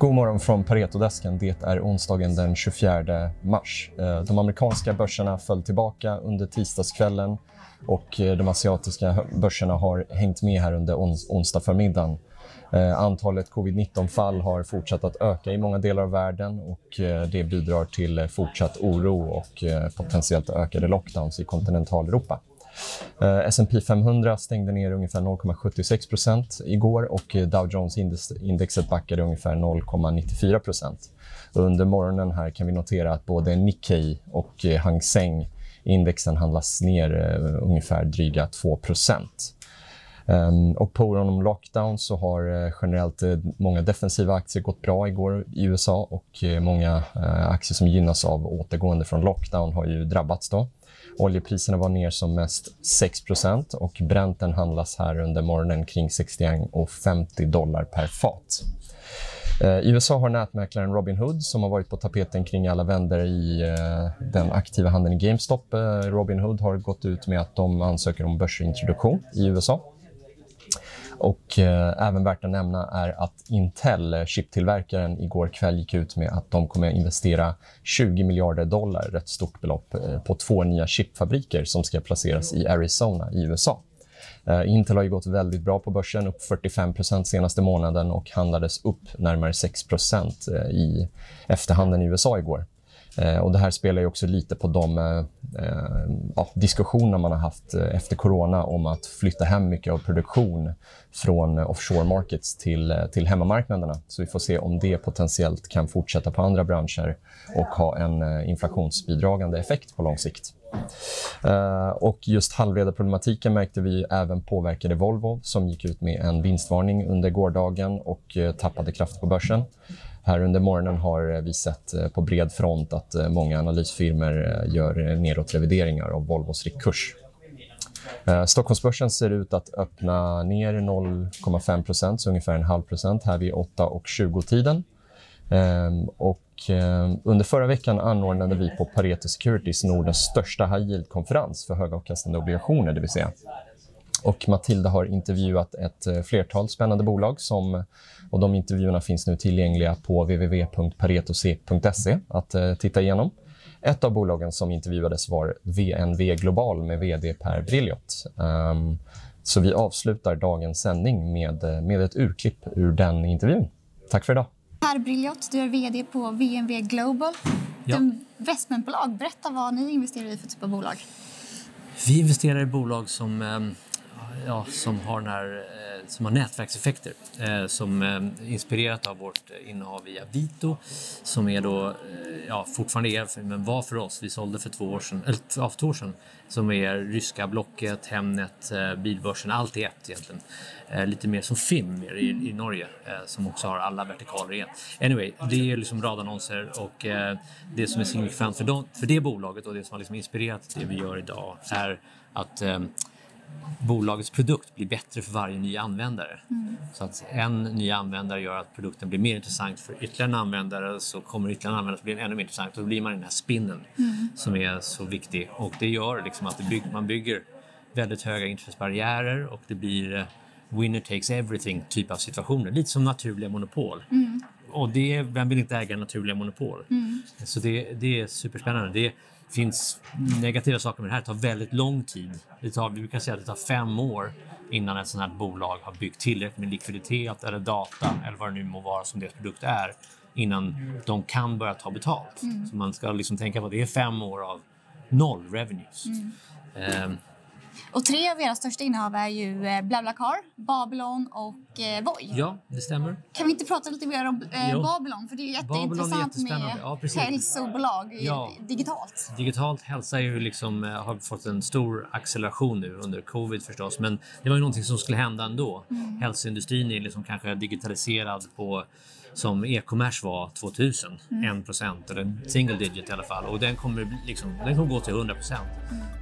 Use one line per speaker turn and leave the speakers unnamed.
God morgon från Paretodesken. Det är onsdagen den 24 mars. Eh, de amerikanska börserna föll tillbaka under tisdagskvällen och eh, de asiatiska börserna har hängt med här under ons onsdag förmiddagen. Eh, antalet covid-19-fall har fortsatt att öka i många delar av världen och det bidrar till fortsatt oro och potentiellt ökade lockdowns i kontinentaleuropa. Eh, S&P 500 stängde ner ungefär 0,76% igår och eh, Dow Jones-indexet backade ungefär 0,94% Under morgonen här kan vi notera att både Nikkei och eh, Hang Seng indexen handlas ner eh, ungefär dryga 2 Um, ehm, och på grund om lockdown så har uh, generellt uh, många defensiva aktier gått bra igår i USA och uh, många aktier som gynnas av återgående från lockdown har ju drabbats. Då. Oljepriserna var ner som mest 6 och Brenten handlas här under morgonen kring 61,50 dollar per fat. I USA har nätmäklaren Robinhood, som har varit på tapeten kring alla vänder i eh, den aktiva handeln i GameStop. Eh, Robinhood har gått ut med att de ansöker om börsintroduktion i USA. Och eh, även värt att nämna är att Intel, eh, chiptillverkaren, igår kväll gick ut med att de kommer att investera 20 miljarder dollar, ett stort belopp, eh, på två nya chipfabriker som ska placeras i Arizona i USA. Eh, Intel har ju gått väldigt bra på börsen, upp 45% senaste månaden och handlades upp närmare 6 eh, i efterhanden i USA igår. Eh, och det här spelar ju också lite på de eh, eh ja, diskussioner man har haft eh, efter corona om att flytta hem mycket av produktion från offshore markets till, till hemmamarknaderna. Så vi får se om det potentiellt kan fortsätta på andra branscher och ha en inflationsbidragande effekt på lång sikt. Uh, och just halvledarproblematiken märkte vi även påverkade Volvo som gick ut med en vinstvarning under gårdagen och uh, tappade kraft på börsen. Här under morgonen har eh, vi sett eh, på bred front att eh, många analysfirmor gör nedåtrevideringar av Volvos riktkurs. Stockholmsbörsen ser ut att öppna ner 0,5 så ungefär en halv procent här vid 8.20-tiden. Och ehm, under förra veckan anordnade vi på Pareto Securities Nordens största high yield-konferens för högavkastande obligationer, det vill säga och Matilda har intervjuat ett eh, flertal spännande bolag. Som, och de intervjuerna finns nu tillgängliga på www.paretose.se att uh, titta igenom. Ett av bolagen som intervjuades var VNV Global med vd Per Brilliot. Um, så vi avslutar dagens sändning med, eh, med ett urklipp ur den intervjun. Tack för idag.
Per Brilliot, du är vd på VNV Global. Ja. investmentbolag. Berätta vad ni investerar i för typ av bolag.
Vi investerar i bolag som um ja, som har den här, eh, som har nätverkseffekter eh, som är inspirerat av vårt innehav i Avito som är då, ja, fortfarande är, men var för oss, vi sålde för två år sedan, eller för två år sedan, som är ryska Blocket, Hemnet, Bilbörsen, allt i ett egentligen. Lite mer som Finn i, i Norge som också har alla vertikaler i ett. Anyway, det är liksom radannonser och det som är signifikant för, dem, för det bolaget och det som har liksom inspirerat det vi gör idag är att bolagets produkt blir bättre för varje ny användare. Mm. Så att en ny användare gör att produkten blir mer intressant för ytterligare en användare så kommer ytterligare en användare att bli ännu mer intressant och då blir man i den här spinnen mm. som är så viktig. Och det gör liksom att bygger, man bygger väldigt höga intressebarriärer och det blir eh, winner takes everything typ av situationer. Lite som naturliga monopol. Mm. Och det, vem vill inte äga naturliga monopol? Mm. Så det, det är superspännande. Det, finns negativa saker med det här. Det tar väldigt lång tid. Det tar, vi brukar säga att det tar fem år innan ett sånt här bolag har byggt tillräckligt med likviditet eller data eller vad det nu må vara som deras produkt är innan de kan börja ta betalt. Mm. Så man ska liksom tänka på att det är fem år av noll revenues. Mm.
Um, och tre av era största innehav är ju eh, BlaBlaCar, Babylon och eh, Voi.
Ja, det stämmer.
Kan vi inte prata lite mer om eh, Babylon? För det är jätteintressant med ja, hälsobolag ja. digitalt.
Digitalt hälsa är ju liksom, eh, har fått en stor acceleration nu under covid förstås. Men det var ju någonting som skulle hända ändå. Mm. Hälsoindustrin är liksom kanske digitaliserad på som e-commerce var 2000, mm. 1 procent eller single digit i alla fall och den kommer, liksom, den kommer gå till 100 procent. Mm.